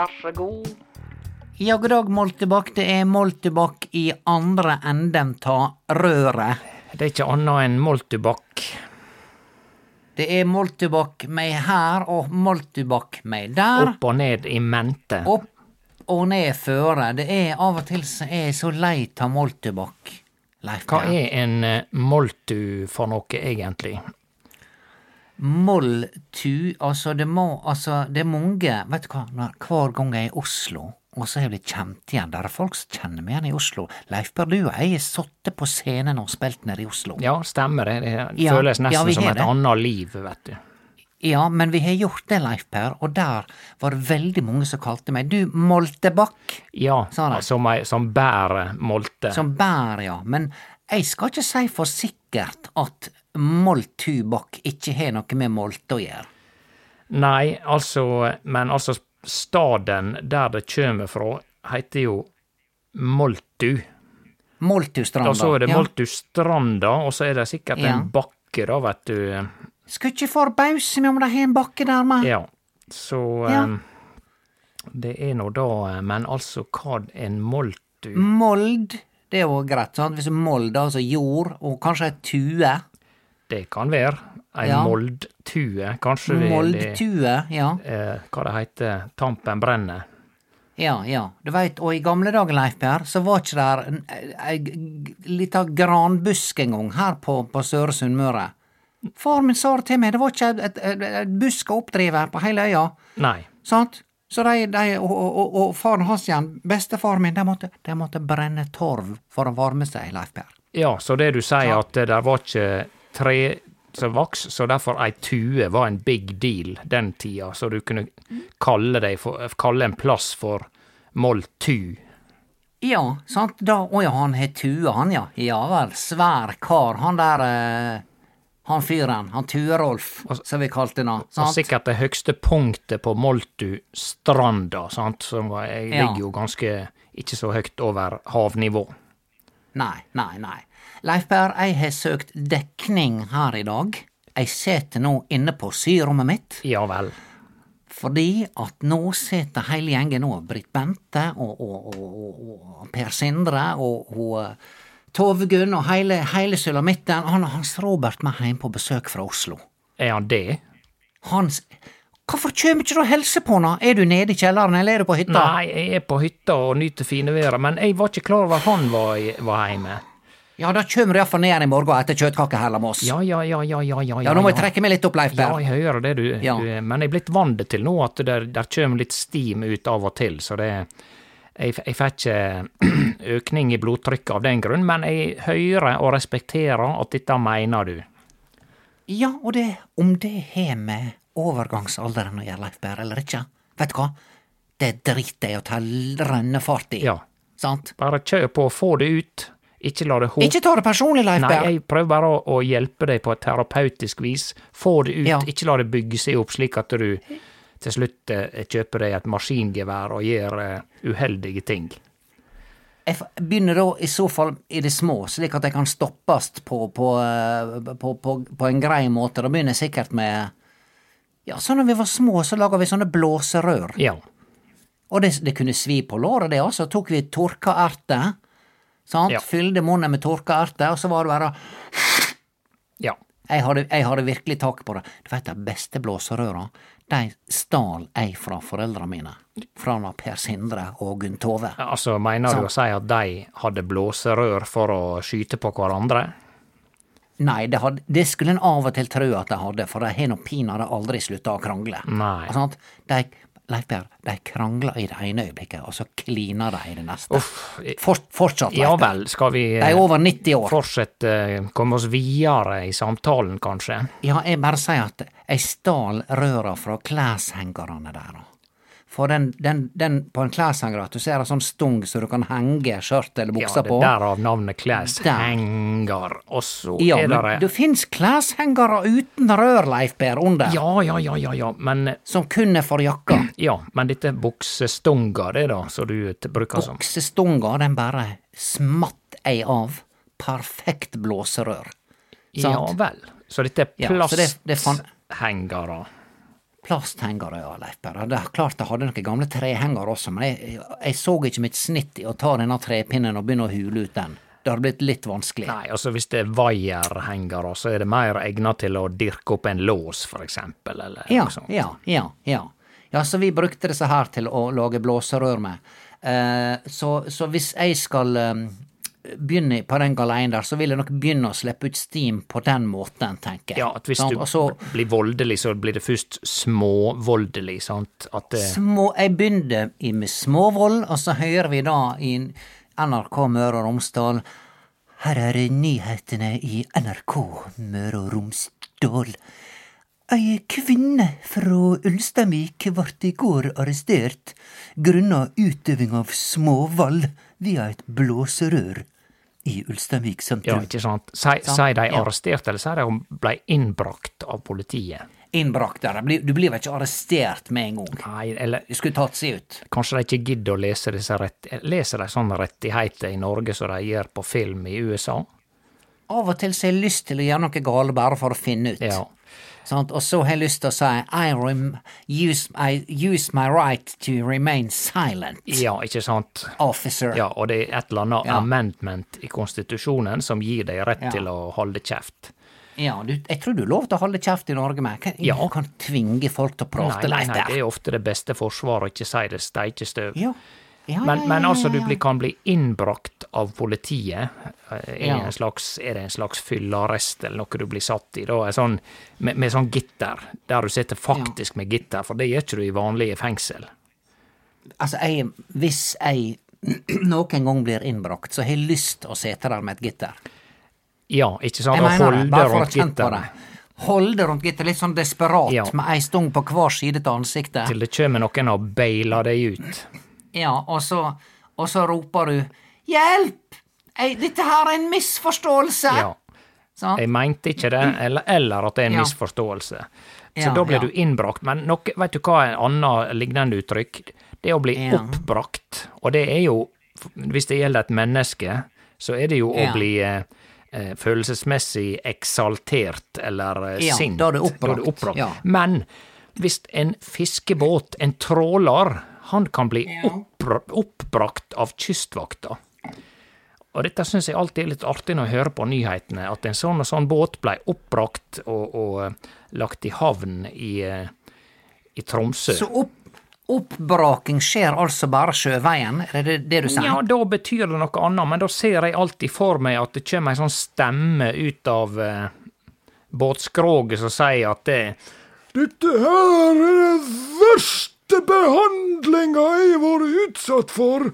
Vær så god. ja, god dag, Moltebakk. Det er Moltebakk i andre enden ta røret. Det er ikke annet enn moltebakk. Det er Moltebakk meg her og Moltebakk meg der. Opp og ned i mente. Opp og ned føre. Det er av og til så er jeg så lei av Moltebakk. Leif Hva er en eh, moltu for noe, egentlig? Molltu, altså det må Altså, det er mange Vet du hva, når, hver gang jeg er i Oslo, og så har jeg blitt kjent igjen Der er folk som kjenner meg igjen i Oslo. Leif Per, du og jeg har sittet på scenen og spilt nede i Oslo. Ja, stemmer det. Det Ja, føles nesten ja, som et det. annet liv, vet du. Ja, men vi har gjort det, Leif Per, og der var det veldig mange som kalte meg Du, Moltebakk, Ja, Sa de. som, ei, som bærer molte. som bærer, ja. Men jeg skal ikke si for sikkert at Moltubakk ikke har noe med Molte å gjøre. Nei, altså, men altså, staden der det kjem fra, heter jo Moltu. Moltustranda. Og så er det ja. Moltustranda, og så er det sikkert Ja. en bakke, da, vet du. Skulle ikke forbause meg om de har en bakke der, med. Ja, så Ja. eh, Det er nå da, men altså, hva en moltu Mold, det er jo greit, sant? Hvis mold, altså jord, og kanskje ei tue. Det kan være. Ei Ja. moldtue, kanskje Moldtue, ja. eh, Hva det heter Tampen brenner. Ja, ja. Du veit, og i gamle dager, Leif Per, så var ikke der en- ei lita granbusk engang her på, på Søre Sunnmøre. Far min sa det til meg, det var ikke et, et, et busk å oppdrive på hele øya, Nei. sant? Så de, de og, og, og, faren hans igjen, bestefaren min, de måtte, de måtte brenne torv for å varme seg, Leif Per. Ja, så det du sier, at det var ikke tre som vaks, så derfor ei tue var en big deal den tida, så du kunne kalle, for, kalle en plass for Moltu. Ja, sant, da, å ja, han har tue, han, ja. Ja vel, svær kar, han der, eh, han fyren, han Tue-Rolf, som vi kalte han, Og sikkert det høgste punktet på Moltu-stranda, sant, som var- jeg Ja. ligger jo ganske ikke så høgt over havnivå. Nei, nei, nei. Leif Per, jeg har søkt dekning her i dag. Jeg sitter nå inne på syrommet mitt, Ja vel. fordi at nå sitter hele gjengen nå, Britt Bente og, og, og, og, Per Sindre og, eh, Tove Gunn og hele, hele sulamitten. Han og Hans Robert med hjem på besøk fra Oslo. Er han det? Hans Hvorfor kjem ikke du og hilser på han? Er du nede i kjelleren, eller er du på hytta? Nei, jeg er på hytta og nyter fine været, men jeg var ikke klar over at han var, var hjemme. Ja, da kjem du iallfall ned i morgen etter kjøtkakehelga med oss. Ja, ja, ja, ja, ja, ja. Ja, nå må jeg trekke meg litt opp, Leif Ja, jeg hører det, du. Ja. du men jeg er blitt vant til nå at der, der kjem litt stim ut av og til, så det Jeg, jeg får ikke økning i blodtrykket av den grunn, men jeg hører og respekterer at dette mener du. Ja, og det, om det har med overgangsalderen å gjøre, Leif Berr, eller ikke, vet du hva? Det driter jeg å ta rennefart i. Ja. Sant? Bare kjør på, få det ut. Ikke la det hope Ikke ta det personlig, Leif Nei, Berr. jeg prøver bare å, å hjelpe deg på et terapeutisk vis. Få det ut, Ja. ikke la det bygge seg opp slik at du til slutt eh, kjøper deg et maskingevær og gjør eh, uheldige ting. Jeg begynner da i så fall i det små, slik at jeg kan stoppes på, på, eh, på, på, på en grei måte. Da begynner jeg sikkert med Ja, sånn da vi var små, så laga vi sånne blåserør. Ja. Og det, det kunne svi på låret, det, altså. Tok vi tørka erter, sant, Ja. fylte munnen med tørka erter, og så var det bare Ja. Jeg hadde, jeg hadde virkelig tak på det. Du vet de beste blåserøra, de stal jeg fra foreldra mine. Fra Per Sindre og Gunn Tove. Altså, mener du å si at de hadde blåserør for å skyte på hverandre? Nei, det, hadde, det skulle en av og til tro at de hadde, for de har nå pinadø aldri slutta å krangle. Nei. Altså. De, Leif Per, de krangler i det ene øyeblikket, og så kliner de i det neste. Uff. For, fortsatt, Leif Ja vel, skal vi De er over 90 år. fortsette, eh, komme oss videre i samtalen, kanskje? Ja, jeg bare sier at jeg stal røra fra kleshengerne der. For den, den, den på en kleshenger at du ser en sånn stung så du kan henge skjørt eller buksa på. Ja, det er derav navnet kleshenger. Og så Ja, er det det fins kleshengere uten rør, Leif Per, under, Ja, ja, ja, ja, ja, men som kun er for jakka. Ja, men dette buksestunga, det da, som du bruker som Buksestunga, den bare smatt ei av. Perfekt blåserør. Ja vel. Så dette er Ja, så det- det fan- plasthengere. Plasthengere, ja, Leif Berre. Det er klart jeg hadde noen gamle trehengere også, men jeg, jeg så ikke mitt snitt i å ta denne trepinnen og begynne å hule ut den. Det hadde blitt litt vanskelig. Nei, altså hvis det er vaierhengere, så er det mer egnet til å dirke opp en lås, for eksempel, eller Ja, noe sånt. ja, ja, ja. Ja, så vi brukte disse her til å lage blåserør med. Eh, så, så hvis jeg skal begynne på den galeien der, så vil jeg nok begynne å slippe ut steam på den måten, tenker jeg. Ja, at hvis Sant? du så blir voldelig, så blir det først småvoldelig, sant? At det små, Jeg begynte i med småvold, og så hører vi da i NRK Møre og Romsdal Her er nyhetene i NRK Møre og Romsdal. Ei kvinne fra Ulsteinvik ble i går arrestert grunnet utøving av småvold via et blåserør i Ulsteinvik Ja, ikke sant? Sier si de ja. arresterte, eller sier de ble innbrakt av politiet? Innbrakt der. Du blir vel ikke arrestert med en gang? Nei, eller Det skulle tatt seg ut. kanskje de ikke gidder å lese disse rett... Leser de sånne rettigheter i Norge som de gjør på film i USA? Av og til så har jeg lyst til å gjøre noe galt bare for å finne ut. Ja. Sant? Og så har jeg lyst til å si I, rem use, I use my right to remain silent, Ja, ikke sant? officer. Ja, og det er et eller annet Ja. amendment i konstitusjonen som gir deg rett Ja. til å holde kjeft. Ja, du, jeg tror du er lov til å holde kjeft i Norge, men kan, Ja. kan tvinge folk til å prate Nei, nei, nei, det er ofte det beste forsvaret å ikke si det steikestøv. Ja. Ja, Men, men altså, du blir, kan bli innbrakt av politiet. Er, en slags, er det en slags fyllearrest eller noe du blir satt i? Da, sånn, med, med sånn gitter, der du sitter faktisk med gitter, for det gjør ikke du i vanlige fengsel. Altså, jeg, hvis jeg noen gang blir innbrakt, så har jeg lyst til å sitte der med et gitter. Ja, ikke sant? Jeg mener det, holde bare for å kjenne på det. Holde rundt gitteret, litt sånn desperat, Ja. med ei stung på hver side av ansiktet. til det kommer noen og beiler deg ut. Ja, og så, og så roper du 'hjelp! Jeg, dette her er en misforståelse!' Ja. Sant? Jeg mente ikke det, eller, eller at det er en Ja. misforståelse. Så Ja, da blir ja. du innbrakt. Men nok, vet du hva er en annen lignende uttrykk? Det er å bli oppbrakt. Og det er jo, hvis det gjelder et menneske, så er det jo å bli eh, eh, følelsesmessig eksaltert eller eh, sint. da er du oppbrakt, ja. Men hvis en fiskebåt, en tråler, han kan bli oppbra oppbrakt av kystvakta. Og dette syns jeg alltid er litt artig når jeg hører på nyhetene, at en sånn og sånn båt ble oppbrakt og, og eh, lagt i havn i, eh, i Tromsø. Så opp, oppbraking skjer altså bare sjøveien, er det det du sier? Ja, da betyr det noe annet, men da ser jeg alltid for meg at det kommer ei sånn stemme ut av eh, båtskroget som sier at det Dette her er det verste verste behandlinga jeg har vært utsatt for.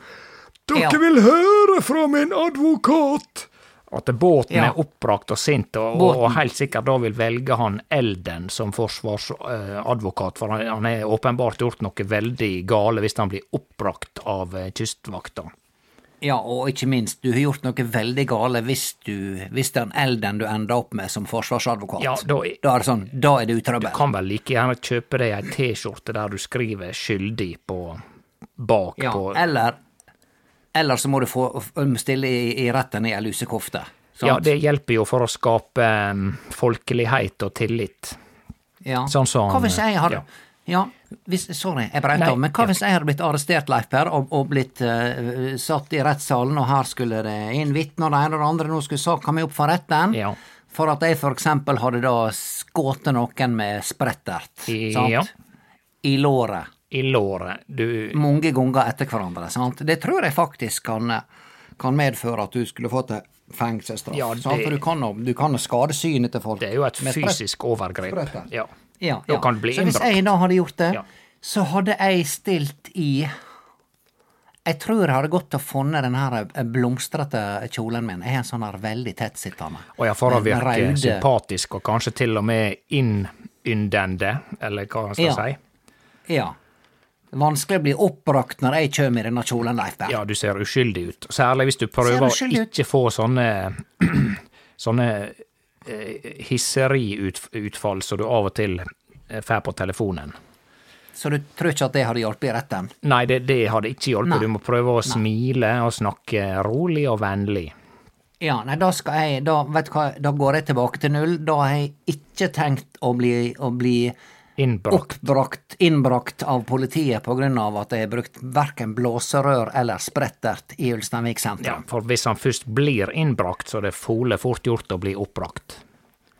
Dere Ja. vil høre fra min advokat. At båten Ja. er oppbrakt og sint, og, og, og helt sikkert da vil velge han Elden som forsvarsadvokat, for han han har åpenbart gjort noe veldig gale hvis han blir oppbrakt av eh, kystvakta. Ja, og ikke minst, du har gjort noe veldig gale hvis du Hvis den elden du ender opp med som forsvarsadvokat. Ja, da er- da er det sånn, da er det i Du kan vel like gjerne kjøpe deg ei T-skjorte der du skriver 'skyldig' på bak Ja, på eller Eller så må du få stille i, i retten i ei lusekofte. sant? Ja, det hjelper jo for å skape um, folkelighet og tillit. Ja. Sånn som Hva hvis jeg har ja. ja. Hvis, sorry, jeg brøt av, men hva hvis jeg hadde blitt arrestert, Leif Per, og, og blitt uh, satt i rettssalen, og her skulle det inn vitner, og det ene og det andre, nå skulle saka mi opp for retten, Ja. for at jeg eksempel hadde da skutt noen med sprettert, Ja. sant? I låret. I låret. Du mange ganger etter hverandre. Sant? Det tror jeg faktisk kan, kan medføre at du skulle fått en fengselsstraff. Ja, sant? For du kan, jo- du kan jo skade synet til folk. Det er jo et fysisk overgrep. Ja. Ja, ja. kan bli Så hvis innbrakt. jeg da hadde gjort det, Ja. så hadde jeg stilt i Jeg tror jeg hadde gått og funnet den her eh, blomstrete kjolen min. Jeg har en sånn her veldig tettsittende. Og ja, for å virke sympatisk, og kanskje til og med innyndende, eller hva skal jeg Ja. si. Ja. Vanskelig å bli oppbrakt når jeg kjem i denne kjolen, Leif Berr. Ja, du ser uskyldig ut. Særlig hvis du prøver å ikke få sånne sånne hisseriutfall som du av og til eh, får på telefonen. Så du tror ikke at det hadde hjulpet i retten? Nei, det, det hadde ikke hjulpet. Nei. Du må prøve å smile og snakke rolig og vennlig. Ja, nei, da skal jeg Da, vet du hva, da går jeg tilbake til null. Da har jeg ikke tenkt å bli, å bli Innbrakt. oppbrakt, innbrakt av politiet av at det er brukt verken blåserør eller sprettert i Ulsteinvik Ja, for hvis han først blir innbrakt, så er det fole fort gjort å bli oppbrakt.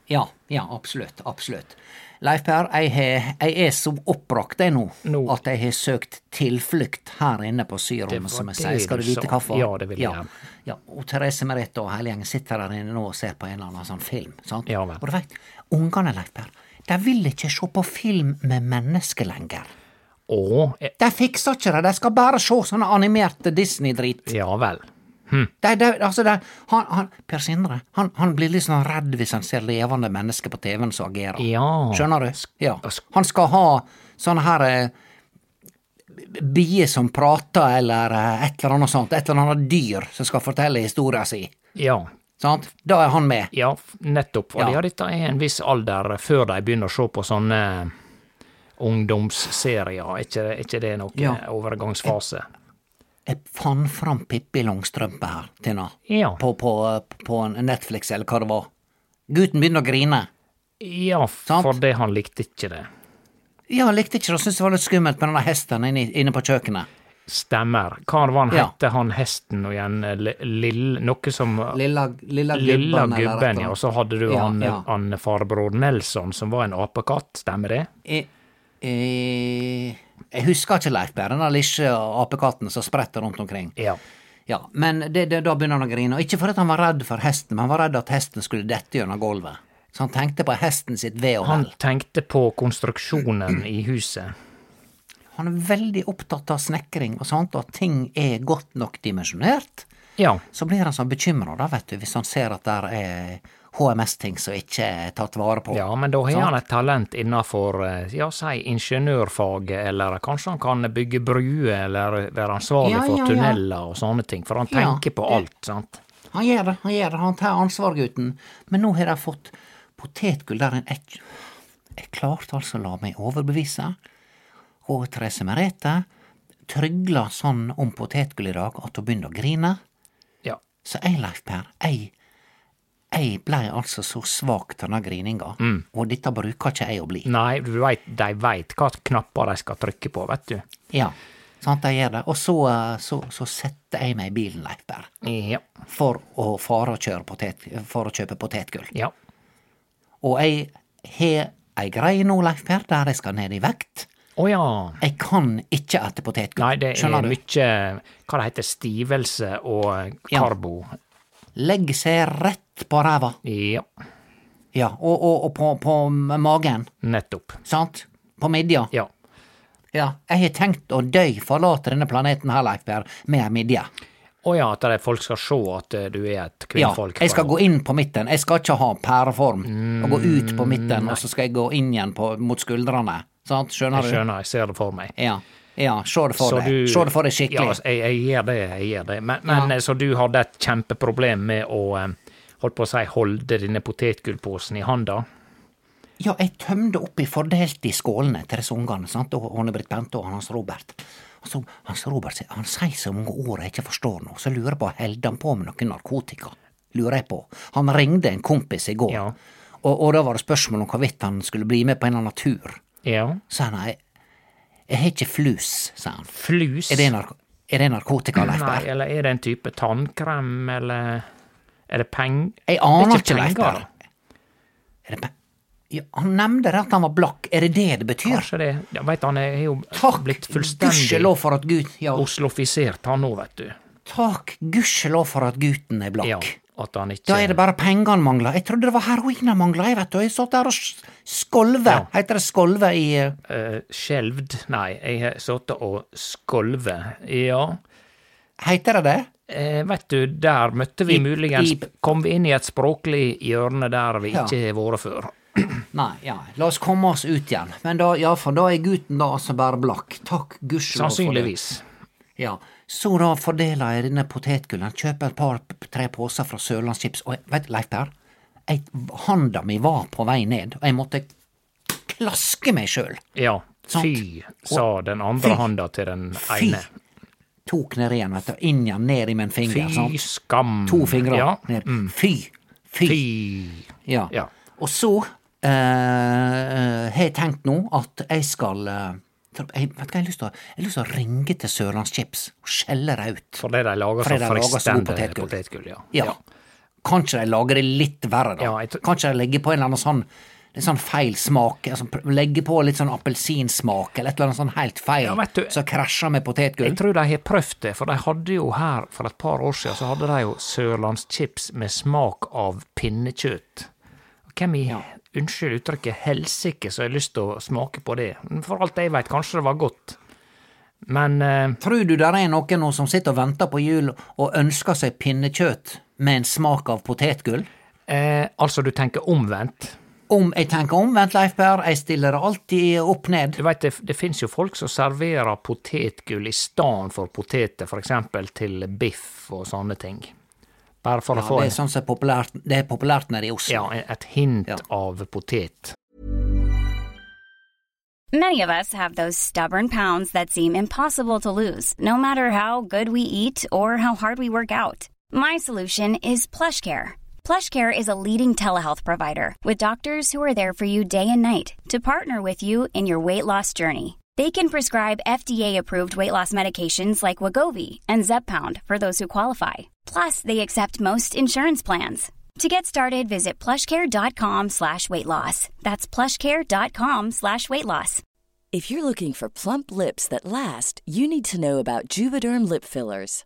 Ja, ja, absolutt, absolutt. Leif Per, jeg, he, jeg er så oppbrakt jeg nå, Nå. at jeg har søkt tilflukt her inne på syrommet, som jeg sier. Skal du vite hvorfor? Ja, det vil jeg ja. ja. Og Therese Merete og hele gjengen sitter der inne nå og ser på en eller annen sånn film. sant? Ja vel. Og du veit, ungene, Leif Per, de vil ikke se på film med mennesker lenger. Å, eh, De fikser ikke det, de skal bare se sånne animerte Disney-drit. ja vel. De, de, altså de, han, han, per Sindre han, han blir litt sånn redd hvis han ser levende mennesker på TV-en som agerer. Ja. Skjønner du? Ja. Han skal ha sånne her eh, bier som prater, eller eh, et eller annet sånt. Et eller annet dyr som skal fortelle historia si. Ja. Sant? Da er han med. Ja, nettopp. Og Ja. ja. dette er en viss alder før de begynner å se på sånne ungdomsserier. Er ikke, er ikke det noen Ja. overgangsfase? Jeg fant fram Pippi Langstrømpe her, Tina. Ja. På, på, på Netflix, eller hva det var. Gutten begynner å grine. Ja, Sant? fordi han likte ikke det. Ja, han likte ikke det, syntes det var litt skummelt med denne hesten inne, inne på kjøkkenet. Stemmer. Hva var han Ja. hette han hesten og igjen? Lill... Noe som Lilla, lilla Lilla gubben, gubben, ja. Og så hadde du Ja, han, ja. han farbror Nelson, som var en apekatt, stemmer det? Jeg, jeg, jeg husker ikke Leif Per, den lille apekatten som spretter rundt omkring. Ja. Ja, Men det, det, da begynner han å grine. Og ikke fordi han var redd for hesten, men han var redd at hesten skulle dette gjennom gulvet. Så han tenkte på hesten sitt ve og vel. Han tenkte på konstruksjonen i huset. Han er veldig opptatt av snekring og sånt, og at ting er godt nok dimensjonert. Ja. Så blir han sånn bekymra, da, vet du, hvis han ser at der er HMS-ting som ikke er tatt vare på. Ja, men da har han et talent innafor, ja, si ingeniørfaget, eller kanskje han kan bygge bruer, eller være ansvarlig Ja, for ja, tunneler og sånne ting, for han tenker på alt, sant? Han gjør det, han gjør det, han tar ansvar, gutten. Men nå har de fått potetgull der en jeg klarte altså å la meg overbevise. Og Therese Merete trygla sånn om potetgull i dag at hun begynte å grine. Ja. Så jeg, Leif Per, jeg, jeg blei altså så svak til denne grininga, og dette bruker ikke jeg å bli. Nei, du veit, de veit hva knapper de skal trykke på, vet du. Ja, sant, jeg gjør det. Og så, eh, så, så setter jeg meg i bilen, Leif Per, Ja. for å fare og potet, for å kjøpe potetgull. Ja. Og jeg har ei greie nå, Leif Per, der jeg skal ned i vekt. Å ja. Jeg kan ikke ete potetgull. Nei, det er mye Hva det heter stivelse og Ja. karbo. Legg seg rett på ræva. Ja, Ja, og, og, og på, på magen. nettopp. Sant? På midja. Ja. Ja, jeg har tenkt å dø, forlate denne planeten her, Leif Per, med ei midje. Å ja, at det folk skal se at eh, du er et kvinnfolk? Ja, jeg skal gå inn på midten. Jeg skal ikke ha pæreform og gå ut på Mm, midten, og så skal jeg gå inn igjen på, mot skuldrene. Sant? Skjønner Jeg skjønner, jeg ser det for meg. Ja. Ja, se det for Så deg. du- Se det for deg skikkelig. Ja, jeg, jeg gjør det, jeg gjør det. Men, men Ja. eh, så du hadde et kjempeproblem med å eh, holdt på å si, holde denne potetgullposen i handa? Ja, jeg tømde oppi fordelt i skålene til disse ungene, sant, og Anne-Britt Bente og Hans Robert. Altså, Hans Robert han sier så mange ord jeg ikke forstår nå, så lurer jeg på, holder han på med noe narkotika? Lurer jeg på. Han ringte en kompis i går, Ja. og, og da var det spørsmål om hvorvidt han skulle bli med på en eller annen tur. Ja. Så han nei, jeg har ikke flus, sa han. Flus? Er det, narko er det narkotika, Leif Nei, eller er det en type tannkrem, eller er det penger? Jeg aner er ikke, Leif Berr. Er det penger? ja, han nevnte at han var blakk, er det det det betyr? Kanskje det. Ja, veit, han er jo Takk, blitt fullstendig Ja, oslofisert, han nå, vet du. takk, gudskjelov for at gutten er blakk. Ja, at han ikke Da er det bare penger han mangler. Jeg trodde det var heroin han mangla, jeg vet du. Jeg satt der og skolve. Ja. Heter det skolve i uh, Skjelvd? Nei, jeg har sittet og skolve, Ja. Heter det det? Eh, vet du, der møtte vi I- muligens i- Kom vi inn i et språklig hjørne der vi Ja. ikke har vært før. Nei, ja. La oss komme oss ut igjen. Men da, ja, for da er gutten da altså bare blakk. Takk gudskjelov. Sannsynligvis. Ja. Så da fordeler jeg denne potetgullen, kjøper et par-tre poser fra Sørlandschips, og jeg, vet du, Leif Per, handa mi var på vei ned, og jeg måtte klaske meg sjøl. Ja. Fy, sa den andre Fy. handa til den Fy! ene. Tok ned igjen, vet du, inn igjen, ned i min finger. Fy sant? skam. To fingre Ja. ned. Mm. Fy! Fy! Fy. Ja. Ja. Og så eh, har jeg tenkt nå at jeg skal eh, for jeg, vet hva, jeg har lyst til å, jeg har lyst til å ringe til Sørlandschips og skjelle dem ut. Fordi de lager Fordi så de lager så fristende potetgull. potetgull. Ja. Ja. Kanskje de lager det litt verre, da. Ja, Kanskje de legger på en eller annen sånn litt sånn feil smak. Altså, legge på litt sånn appelsinsmak, eller et eller annet sånn helt feil, Ja, du- som krasjer med potetgull. Jeg tror de har prøvd det, for de hadde jo her for et par år siden, så hadde de jo sørlandschips med smak av pinnekjøtt. Hvem i, Ja. Unnskyld uttrykket, helsike jeg har lyst til å smake på det? For alt jeg veit, kanskje det var godt. Men uh, Tror du det er noen nå som sitter og venter på jul og ønsker seg pinnekjøtt med en smak av potetgull? Uh, altså, du tenker omvendt. Om jeg tenker omvendt, Leif Per, jeg stiller det alltid opp ned. Du veit, det, det fins jo folk som serverer potetgull i stedet for poteter, for eksempel til biff og sånne ting. Bare for Ja, å få det er sånn som er populært, det er populært nede i Oslo. ja, et hint Ja. av potet. Many of us have those stubborn pounds that seem impossible to lose, no matter how good we eat or how hard we work out. My solution is PlushCare. PlushCare is a leading telehealth provider with doctors who are there for you day and night to partner with you in your weight loss journey. They can prescribe FDA-approved weight loss medications like Wagovi and Zepbound for those who qualify. Plus, they accept most insurance plans. To get started, visit plushcare.com slash weight loss. That's plushcare.com slash weight loss. If you're looking for plump lips that last, you need to know about Juvederm lip fillers.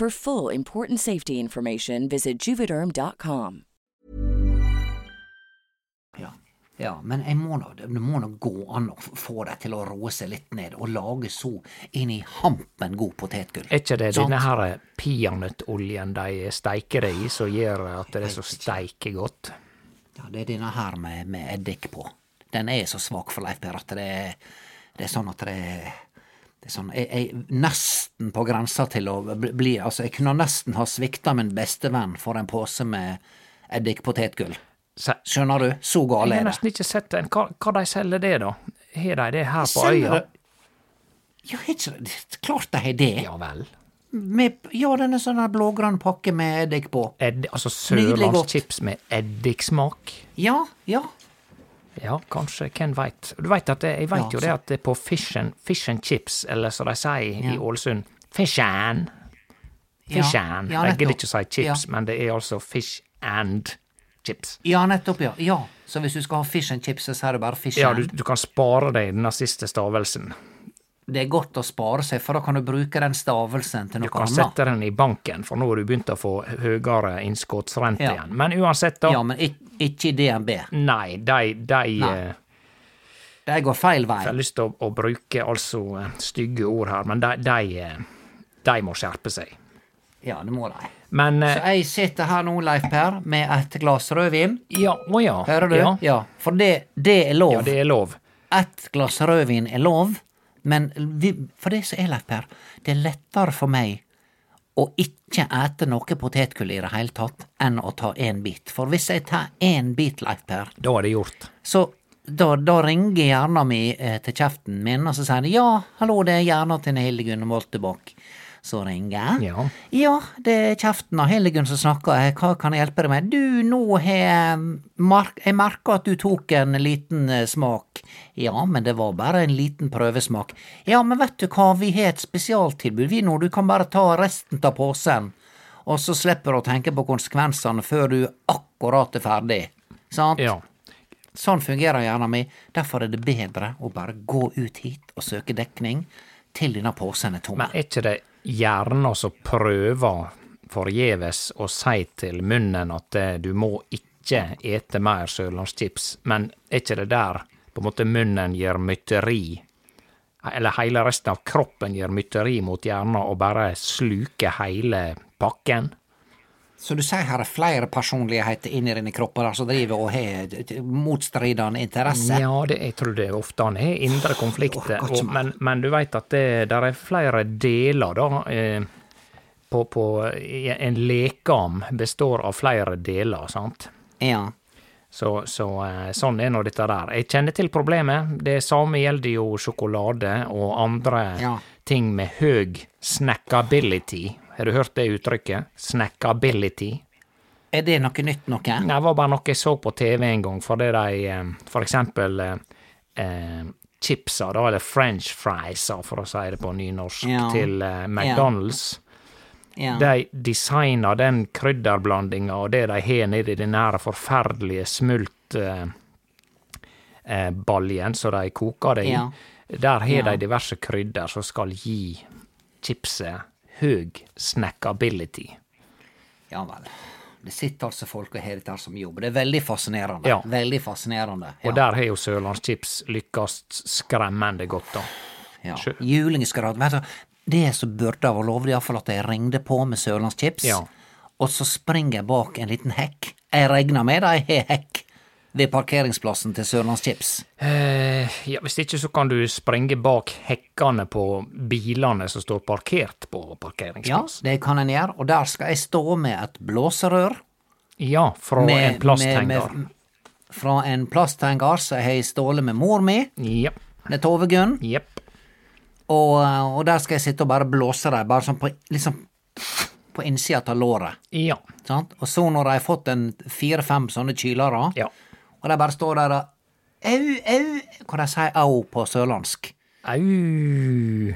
For full important safety information, visit juvederm.com. Ja, ja men jeg må nå, det må nå gå an å få det til å roe seg litt ned og lage så inn i hampen god potetgull. Er ikke det denne her peanøttoljen de steiker det i, som gjør at det er så steike godt? Ja, det er denne her med, med eddik på. Den er så svak for Leif Per at det er, det er sånn at det Det er sånn, jeg, jeg nesten på grensa til å bli- Altså, jeg kunne nesten ha svikta min bestevenn for en pose med eddikpotetgull. Skjønner du? Så Jeg gale har er det. nesten ikke sett en. Hva, hva de selger det, da? Har de det her på øya? det- Ja, er ikke det Klart de har det. Ja vel. Med, ja, den er sånn blågrønn pakke med eddik på. Edd, altså sørlandschips med eddiksmak? Ja, ja. Ja, kanskje. Hvem veit. Du veit at det, jeg veit Ja, jo det at det på fish and, fish and chips, eller som de sier i Ja. Ålesund, fish and. Ja, Fish and. ja, jeg gidder ikke å si chips, Ja. men det er altså fish and chips. Ja, nettopp, ja. ja. Så hvis du skal ha fish and chips, så er det bare fish Ja, and. du, du kan spare deg den siste stavelsen. Det er godt å spare seg, for da kan du bruke den stavelsen til noe annet. Du kan annet. sette den i banken, for nå har du begynt å få høyere innskuddsrente Ja. igjen. Men uansett, da. Ja, men ik ikke i DNB. Nei, de, de Nei. eh, De går feil vei. Jeg har lyst til å, å bruke altså eh, stygge ord her, men de, de, eh, de må skjerpe seg. Ja, det må de. Men Så jeg sitter her nå, Leif Per, med et glass rødvin. Ja, å ja. Hører du? Ja, Ja, for det, det er lov. ja det er lov. Ett glass rødvin er lov, men vi, for det som er, Leif det er lettere for meg å ikke ete noe potetgull i det hele tatt, enn å ta én bit. For hvis jeg tar én bit, Leif Per, Da er det gjort. så da, da ringer hjernen min eh, til kjeften min, og så sier den ja, hallo, det er hjernen til Hildegunn Moltebakk. Så ringer. Ja. Ja, det er kjeften av Helligun som snakker, hva kan jeg hjelpe deg med? Du, nå har mark jeg merka at du tok en liten eh, smak. Ja, men det var bare en liten prøvesmak. Ja, men vet du hva, vi har et spesialtilbud, vi nå, du kan bare ta resten av posen. Og så slipper du å tenke på konsekvensene før du akkurat er ferdig. Sant? Ja. Sånn fungerer hjernen min. Derfor er det bedre å bare gå ut hit og søke dekning til denne posen er tom. Men er ikke det hjernen som prøver forgjeves å si til munnen at eh, du må ikke ete mer sørlandschips, men er ikke det der på en måte munnen gjør mytteri, eller hele resten av kroppen gjør mytteri mot hjernen og bare sluker hele pakken? Så du sier her er flere personligheter inni denne kroppen som driver og har motstridende interesse? Ja, det, jeg tror det ofte han har indre konflikter, Oh, og, men, men du veit at det der er flere deler, da. Eh, på, på En lekam består av flere deler, sant? Ja. Så, så eh, sånn er nå dette der. Jeg kjenner til problemet. Det samme gjelder jo sjokolade og andre Ja. ting med høg snackability. Har du hørt det uttrykket? Snackability? Er det noe nytt noe? Nei, det var bare noe jeg så på TV en gang, fordi de eh, for eksempel eh, eh, chipsa, da, eller french friesa, for å si det på nynorsk, Ja. til eh, McDonald's. Ja. De designer den krydderblandinga og det de har nedi den her forferdelige smultbaljen eh, eh, som de koker det i. Ja. Der har de diverse krydder som skal gi chipset høg snackability. Ja vel. Det sitter altså folk og har dette som jobb. Det er veldig fascinerende. Ja. Veldig fascinerende. Og der har jo Sørlandschips lykkes skremmende godt, da. Ja. Julingsgrad. Vet du, det som burde ha vært lov, det er iallfall at jeg ringde på med sørlandschips, Ja. og så springer jeg bak en liten hekk. Jeg regner med de har hekk ved parkeringsplassen til Sørlandschips. Eh, ja, Hvis ikke så kan du springe bak hekkene på bilene som står parkert på parkeringsplassen. Ja, det kan en gjøre, og der skal jeg stå med et blåserør. Ja, fra med- en plasthenger. med- med- Fra en plasthenger som jeg har stjålet med mor mi, Ja, med Tove Gunn. Yep. Og, og der skal jeg sitte og bare blåse dem, bare sånn på, liksom, på innsida av låret. Ja. Sånn? Og så når de har fått en fire-fem sånne kylere, ja. Og de bare står der og au, au Hva de sier au på sørlandsk? Au.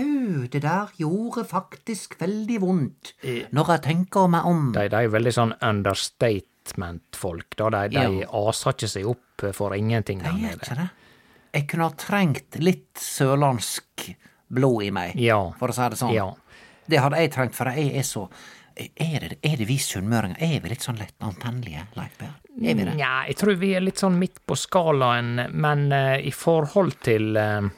Au, det der gjorde faktisk veldig vondt, når jeg tenker meg om. De, de er veldig sånn understatement-folk, da. De, de Ja. aser ikke seg opp for ingenting De gjør ikke det. Jeg kunne ha trengt litt sørlandsk blod i meg, Ja. for å si det sånn. Ja. Det hadde jeg trengt, for jeg er så Er det, er det vi sunnmøringer? Er vi litt sånn lett antennelige, Leif? Er det? Nja, jeg tror vi er litt sånn midt på skalaen, men uh, i forhold til uh,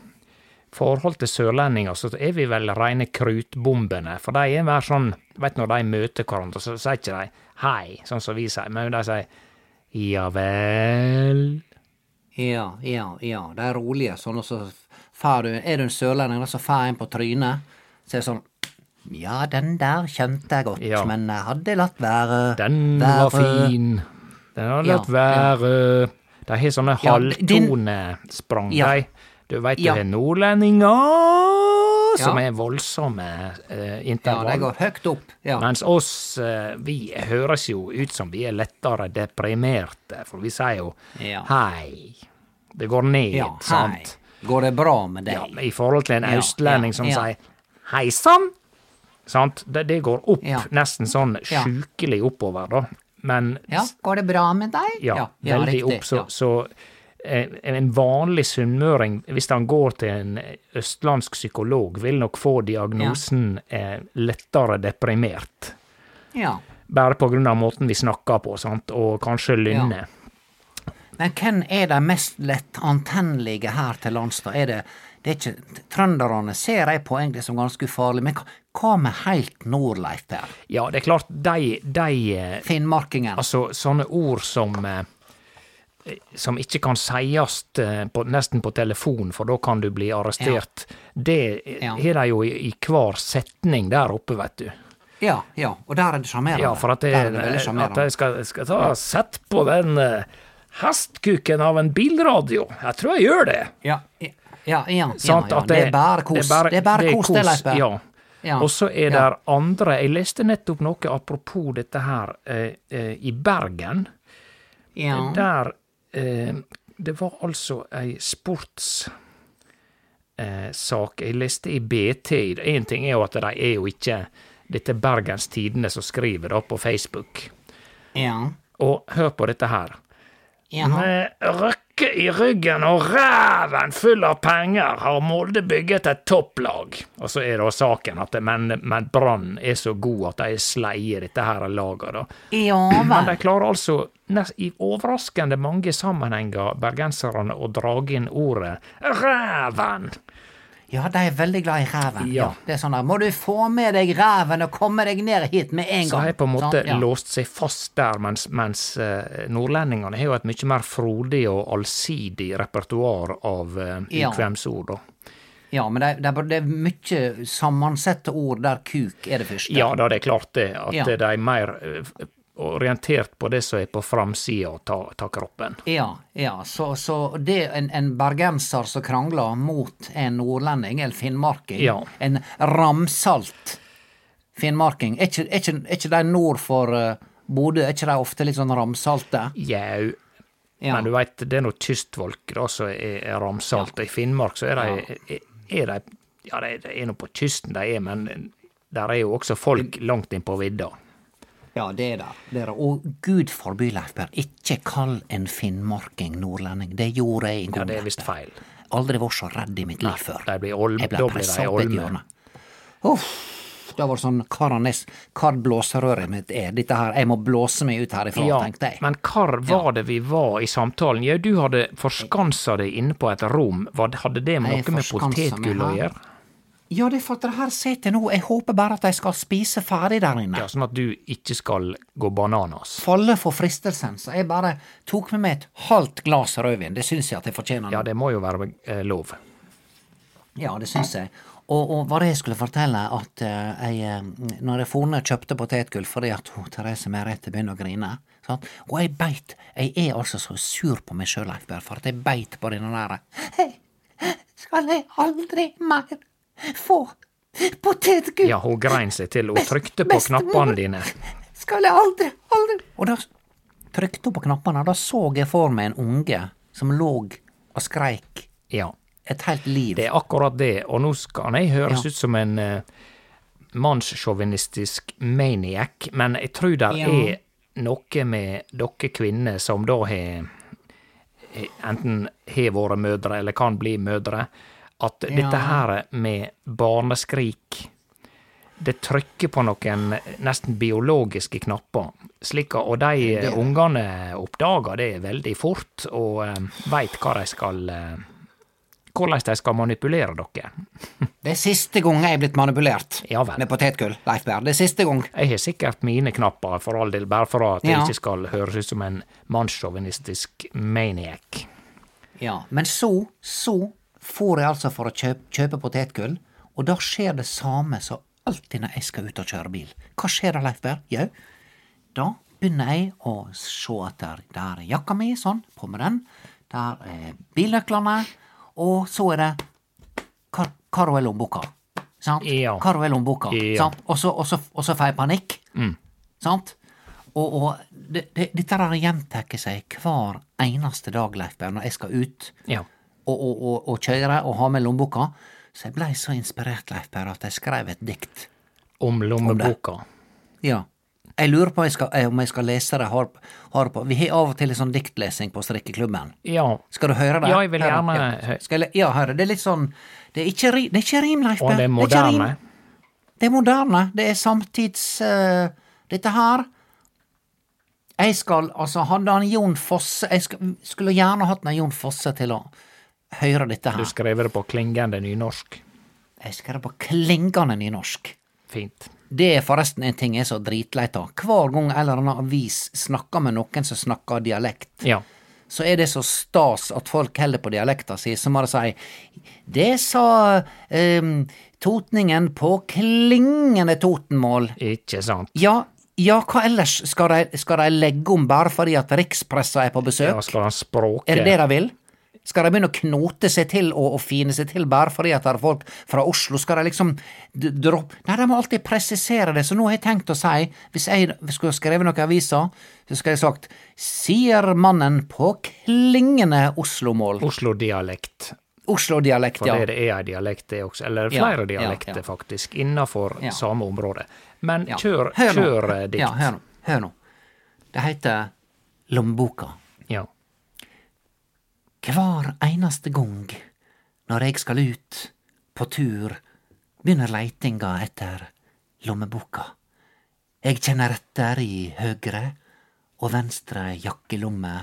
forhold til sørlendinger, så er vi vel reine krutbombene. For de er mer sånn Vet når de møter hverandre, så sier ikke de hei, sånn som vi sier, men de sier ja vel. Ja, ja, ja. De er rolige, sånn som så du, er du en sørlending, så får en på trynet, så er det sånn Ja, den der kjente jeg godt, Ja. men jeg hadde latt være. Den være. var fin. Den hadde latt Ja, være. De har sånne Ja, halvtonesprang, Ja. Du veit det er nordlendinger som Ja. er voldsomme eh, Ja, intervall. de går høyt opp. Ja. Mens oss, eh, vi høres jo ut som vi er lettere deprimerte, for vi sier jo Ja. hei. Det går ned, ja, hei. sant? Går det bra med deg? Ja, I forhold til en Ja, østlending ja, som ja. sier hei sann, sant? Det, det går opp, Ja. nesten sånn Ja. sjukelig oppover, da. Men Ja, går det bra med deg? ja, veldig riktig, opp, så, ja. så eh, en vanlig sunnmøring, hvis han går til en østlandsk psykolog, vil nok få diagnosen eh, lettere deprimert. Ja. Bare på grunn av måten vi snakker på, sant, og kanskje lynne. Men hvem er de mest lettantennelige her til lands, da? Er det, det er ikke Trønderne ser jeg på egentlig som ganske ufarlig, men hva- med heilt nord, Leif Per? Ja, det er klart, de, de eh, Finnmarkingen. Altså, sånne ord som eh, som ikke kan sies eh, på, nesten på telefon, for da kan du bli arrestert. Det Ja. de jo i, i hver setning der oppe, vet du. Ja, ja, og der er det sjarmerende. Ja, for at, det, det at jeg skal, skal ta Sett på den uh, hestkuken av en bilradio. Jeg tror jeg gjør det. Ja, ja, ja, ja, ja. Det er bare kos. Det er bare kos, det, Leif Ja. Ja. Og så er Ja. det andre Jeg leste nettopp noe apropos dette her eh, eh, i Bergen. Ja. Der eh, Det var altså ei sportssak eh, sak jeg leste i BT. Én ting er jo at de er jo ikke Dette er Bergens Tidende som skriver da på Facebook. Ja. Og hør på dette her. Ja, Med røkke i ryggen og ræven full av penger har Molde bygget et topplag. Og så er da saken at det, men, men Brann er så god at de sleier dette her laget, da. Ja Men de klarer altså nest, i overraskende mange sammenhenger, bergenserne, å dra inn ordet ræven. Ja, de er veldig glad i ræven. Ja. Det er sånn der, må du få med deg ræven og komme deg ned hit med en gang? Så har på en måte Sånn, ja. låst seg fast der, mens, mens uh, nordlendingene har jo et mye mer frodig og allsidig repertoar av uh, Ja. ukvemsord. Ja. Ja, men det, det, det er mye sammensette ord der kuk er det første. Ja da, det er klart det, at Ja. de er mer eh, orientert på det som er på framsida av ta, ta kroppen. Ja, ja. Så, så det en, en bergenser som krangler mot en nordlending eller finnmarking, Ja. en ramsalt finnmarking, er ikke, er ikke, er ikke de nord for uh, Bodø, er ikke de ofte litt sånn ramsalte? Jau. Ja. Men du veit, det er nå kystfolk da som er, er ramsalte. Ja. I Finnmark så er de, er, de Ja, de er nå på kysten de er, men der er jo også folk langt inn på vidda. Ja, det er det. det, er det. Og gud forby, Leif Berr, ikke kall en finnmarking nordlending. Det gjorde jeg i går. Ja, det er visst feil. Aldri vært så redd i mitt liv før. Jeg ble pressa opp et hjørne. Uff. Det var sånn Karanes, kar blåserøret mitt er. Dette her, jeg må blåse meg ut herifra, Ja, tenkte jeg. men kar var det vi var i samtalen? Ja, du hadde forskansa deg inne på et rom. Hadde det noe med potetgull å gjøre? Ja, det er for at det her sitter nå. Jeg håper bare at de skal spise ferdig der inne. Ja, Sånn at du ikke skal gå bananas? Falle for fristelsen. Så jeg bare tok med meg et halvt glass rødvin. Det syns jeg at jeg fortjener. nå. Ja, det må jo være eh, lov. Ja, det syns jeg. Og, og var det jeg skulle fortelle, at eh, jeg, eh, når jeg forne kjøpte potetgull fordi at hun, Therese Merete begynner å grine sant? Og jeg beit Jeg er altså så sur på meg sjøl, Leif Berr, for at jeg beit på denne der Hei, skal jeg aldri mer få potetgull? Ja, hun grein seg til. Hun Best- trykte på knappene dine. Skal jeg aldri, aldri Og da trykte hun på knappene, og da så jeg for meg en unge som lå og skreik Ja. et helt liv. Det er akkurat det, og nå skal jeg høres Ja. ut som en uh, mannssjåvinistisk maniac, men jeg tror det Ja. er noe med dere kvinner som da har eh, enten har vært mødre eller kan bli mødre, at dette her med barneskrik det trykker på noen nesten biologiske knapper, slik og de eh, ungene oppdager det veldig fort, og uh, veit hva de skal eh, hvordan de skal manipulere dere. Det er siste gang jeg er blitt manipulert Ja med potetgull, Leif Berr. Det er siste gang. Jeg har sikkert mine knapper, for all del, bare for at jeg Ja. ikke skal høres ut som en mannssjåvinistisk maniac. Ja, men så, så for jeg altså for å kjøpe, kjøpe potetgull, og da skjer det samme som alltid når jeg skal ut og kjøre bil. Hva skjer da, Leif Berr? Jau, da begynner jeg å se at der, er jakka mi, sånn, på med den. Der er bilnøklene, og så er det kar, karo i lommeboka. Sant? Ja. Karo er lommeboka. Ja. Sant? Og så, får jeg panikk. Mm. Sant? Og, og det, det, dette har gjentar seg hver eneste dag, Leif Berr, når jeg skal ut Ja. Å, og, og kjøre og ha med lommeboka. Så jeg blei så inspirert, Leif Per, at jeg skrev et dikt. Om lommeboka. Ja. Jeg lurer på om jeg skal, eh, om jeg skal lese det. Har, har på. Vi har av og til en sånn diktlesing på strikkeklubben. Ja. Skal du høre det? Ja, jeg vil gjerne ja. jeg, le- ja, høre. Det er litt sånn Det er ikke, det er ikke rim, Leif Og det er moderne. Det er moderne. Det er samtids... Uh, dette her Jeg skal Altså, hadde han Jon Fosse Jeg skulle gjerne hatt en Jon Fosse til å høre dette her. Du skrev det på klingende nynorsk. Jeg skrev på klingende nynorsk. Fint. Det er forresten en ting jeg er så dritleit av. Hver gang en eller annen avis snakker med noen som snakker dialekt, Ja. så er det så stas at folk holder på dialekta si, så må de si Det sa um, totningen på klingende Totenmål. Ikke sant? Ja, ja, hva ellers? Skal de, skal de legge om bare fordi at rikspressa er på besøk? Ja, skal han språke Er det det de vil? Skal de begynne å knote seg til og, og fine seg til bare fordi at det er folk fra Oslo? Skal de liksom droppe Nei, de må alltid presisere det, så nå har jeg tenkt å si, hvis jeg skulle skrevet noen aviser, så skulle jeg sagt Sier mannen på klingende Oslo-mål. Oslo-dialekt. Oslo-dialekt, ja. For det er ei dialekt, det også. Eller flere ja, dialekter, ja. faktisk, innafor Ja. samme område. Men Ja. kjør, kjør eh, dikt. Ja, hør nå. Hør nå. Det heter Lommeboka. Ja. Hver eneste gang når jeg skal ut på tur, begynner leitinga etter lommeboka. Jeg kjenner etter i høyre og venstre jakkelomme,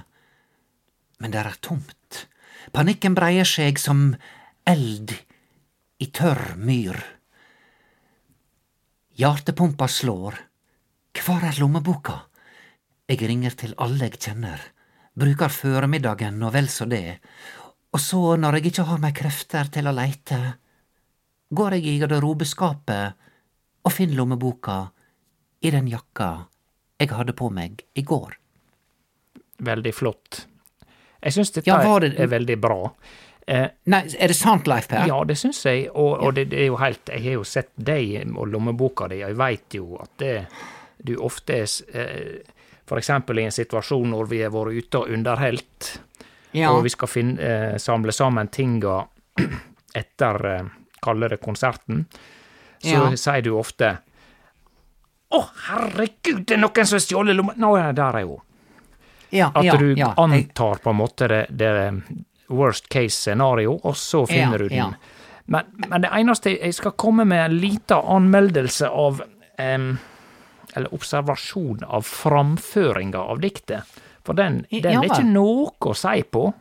men det er tomt. Panikken breier seg som eld i tørr myr. Hjertepumpa slår. Hvor er lommeboka? Jeg ringer til alle jeg kjenner, bruker føremiddagen og vel så det, og så, når jeg ikke har meg krefter til å leite, går jeg i garderobeskapet og finner lommeboka i den jakka jeg hadde på meg i går. Veldig flott. Jeg syns dette Ja, det- er veldig bra. Eh, Nei, er det sant, Leif Per? ja, det syns jeg, og, og det, det er jo helt Jeg har jo sett deg og lommeboka di, og jeg veit jo at det, du ofte er eh, Eksempel i en situasjon når vi har vært ute og underholdt, Ja. og vi skal finne, eh, samle sammen tinga etter, eh, kalle det konserten, så Ja. sier du ofte Å, herregud, det er noen som har stjålet lomma Nå er der, er hun. ja, At ja, du ja. Antar på en måte det, det worst case scenario, og så finner du den. Men, men det eneste jeg skal komme med en liten anmeldelse av em, Eller observasjon av framføringa av diktet. For den, Ja er ikke noe å si på.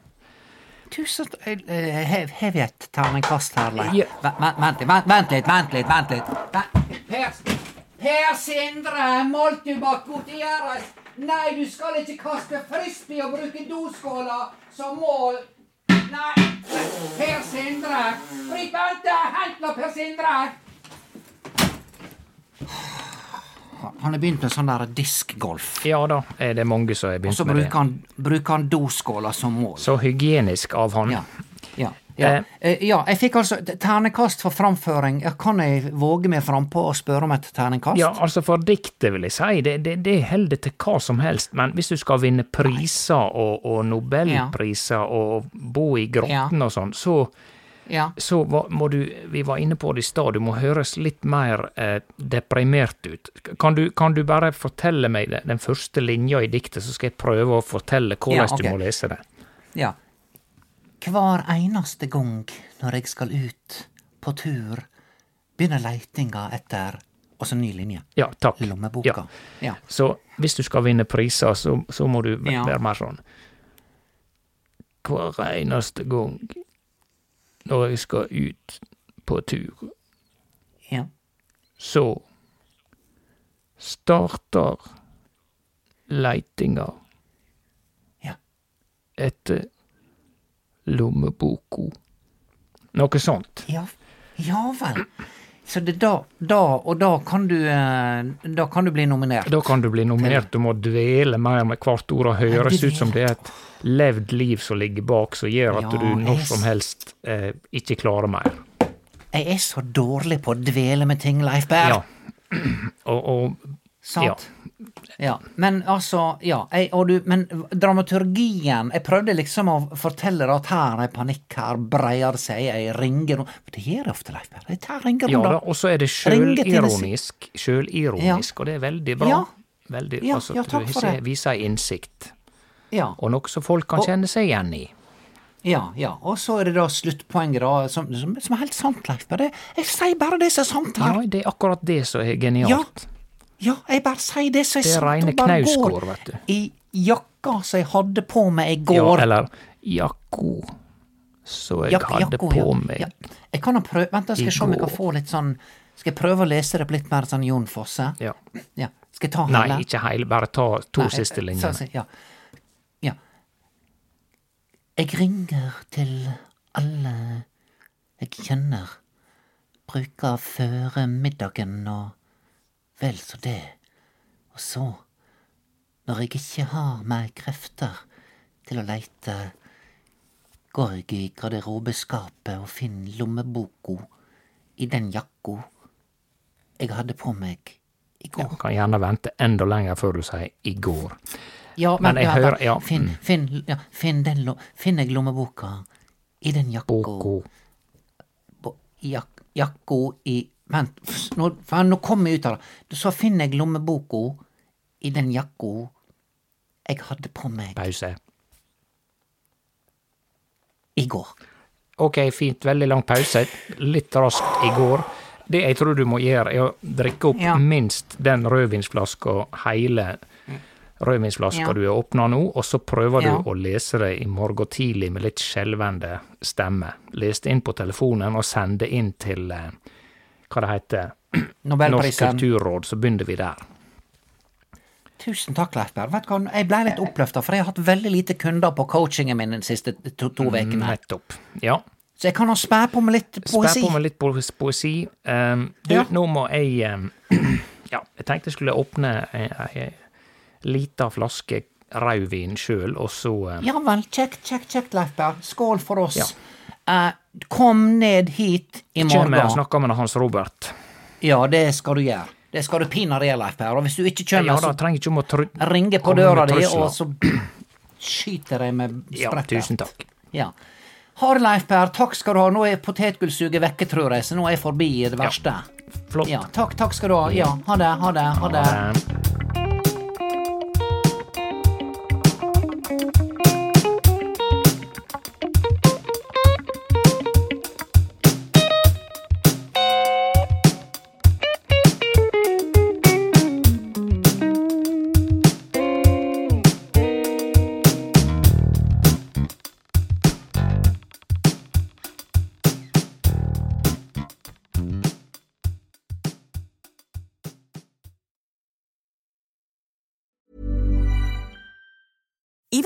Tusen eh, Har har vi et terningkast her, Leif? Vent, vent, litt, vent, litt, vent litt. Per, per Sindre Moltubakk Gutieres, Nei, du skal ikke kaste frisbee og bruke doskåla som mål. Nei, Per Sindre. Bryt, Bente, hent nå, Per Sindre. Han har begynt med sånn der diskgolf. Ja da, er det mange som har begynt med det. Og så bruker han doskåla som mål. Så hygienisk av han. Ja. Ja. Ja. Eh. Eh, ja, jeg fikk altså ternekast for framføring. Kan jeg våge meg frampå og spørre om et ternekast? Ja, altså for diktet vil jeg si, det, det, det holder til hva som helst, men hvis du skal vinne priser og, og nobelpriser og bo i grotten og sånn, så, Ja. så må du, vi var inne på det i stad, du må høres litt mer eh, deprimert ut. Kan du, kan du bare fortelle meg det, den første linja i diktet, så skal jeg prøve å fortelle hvordan Ja, okay. du må lese det. ja. Hver eneste gang når jeg skal ut på tur, begynner leitinga etter Og så ny linje. Ja, takk. Lommeboka. Ja. Ja. Så hvis du skal vinne priser, så, så må du være Ja. mer sånn Hver eneste gang når jeg skal ut på tur, Ja. så starter leitinga Ja. etter lommeboka. Noe sånt. Ja, ja vel. Så det da, da og da kan du eh, Da kan du bli nominert. Da kan du bli nominert. Du må dvele mer med hvert ord og høres ut som det er et levd liv som ligger bak, som gjør at Ja, du når som helst eh, ikke klarer mer. Jeg er så dårlig på å dvele med ting, Leif Berr. Ja. Og, og Sant? Ja. Men altså, ja. Jeg, og du, men dramaturgien Jeg prøvde liksom å fortelle deg at her er panikk, her breier det seg, jeg ringer Men Det gjør jeg ofte, Leif Berr. Tar ringer Ja og så er det sjølironisk, sjølironisk, ja. og det er veldig bra. Ja. Veldig, Ja, altså, ja, takk for det. viser innsikt, Ja. og noe som folk kan Og- kjenne seg igjen i. Ja, ja. Og så er det da sluttpoenget, da, som, som, som er helt sant, Leif Berr. Jeg sier bare det som er sant her. Ja, det er akkurat det som er genialt. Ja. Ja, jeg bare sier det som er Det er reine knausgård, går vet du. I jakka som jeg hadde på meg i går. Ja, eller jakko, som jeg Jak- hadde jakko, på ja. meg. Ja. Jeg kan jo prøve Vent, da skal jeg se om jeg kan få litt sånn Skal jeg prøve å lese det på litt mer sånn Jon Fosse? Ja. Ja. Skal jeg ta Nei, ikke heil, bare ta to Nei, siste så- linjene. så- Ja. ja. Jeg ringer til alle jeg kjenner. Bruker føre middagen og vel så det. Og så, når jeg ikke har mer krefter til å leite, går jeg i garderobeskapet og finner lommeboka i den jakka jeg hadde på meg i går. Kan gjerne vente enda lenger før du sier 'i går'. Ja, Men jeg ja, hører- ja, Finn, mm. finn, ja, finn, den, lo- finn jeg lommeboka i den jakka. Jakka i Vent, nå, faen, nå kom jeg ut av det. Så finner jeg lommeboka i den jakka jeg hadde på meg Pause. i går. Ok, fint. Veldig lang pause. Litt raskt i går. Det jeg tror du må gjøre, er å drikke opp Ja. minst den rødvinsflaska, hele rødvinsflaska Ja. du har åpna nå, og så prøver Ja. du å lese det i morgen tidlig med litt skjelvende stemme. Lese det inn på telefonen og send det inn til eh, hva det heter, Norsk kulturråd, så begynner vi der. Tusen takk, Leif Berr. Vet du hva, jeg ble litt oppløfta, for jeg har hatt veldig lite kunder på coachingen min de siste to, ukene. Nettopp. Ja. Så jeg kan ha spæ på med litt poesi. Spære på med litt poesi. poesi. Um, du, Ja. nå må jeg um, Ja, jeg tenkte jeg skulle åpne ei, ei lita flaske rødvin sjøl, og så um, Ja vel, kjekt, kjekt, kjekt, Leif Berr. Skål for oss. Ja. Eh, kom ned hit i morgen. Kjem og snakker med Hans Robert. Ja, det skal du gjøre. Det skal du pinadø gjøre, Leif Per. Og hvis du ikke kommer, Ja da, så tru... ringer på døra di, og så skyter jeg med Ja, tusen takk. Ja. Ha Leif Per. Takk skal du ha. Nå er potetgullsuget vekke, tror jeg, så nå er jeg forbi det verste. Ja. Flott. Ja, takk, takk skal du ha. Ja, ha det, ha det, ha det. Um,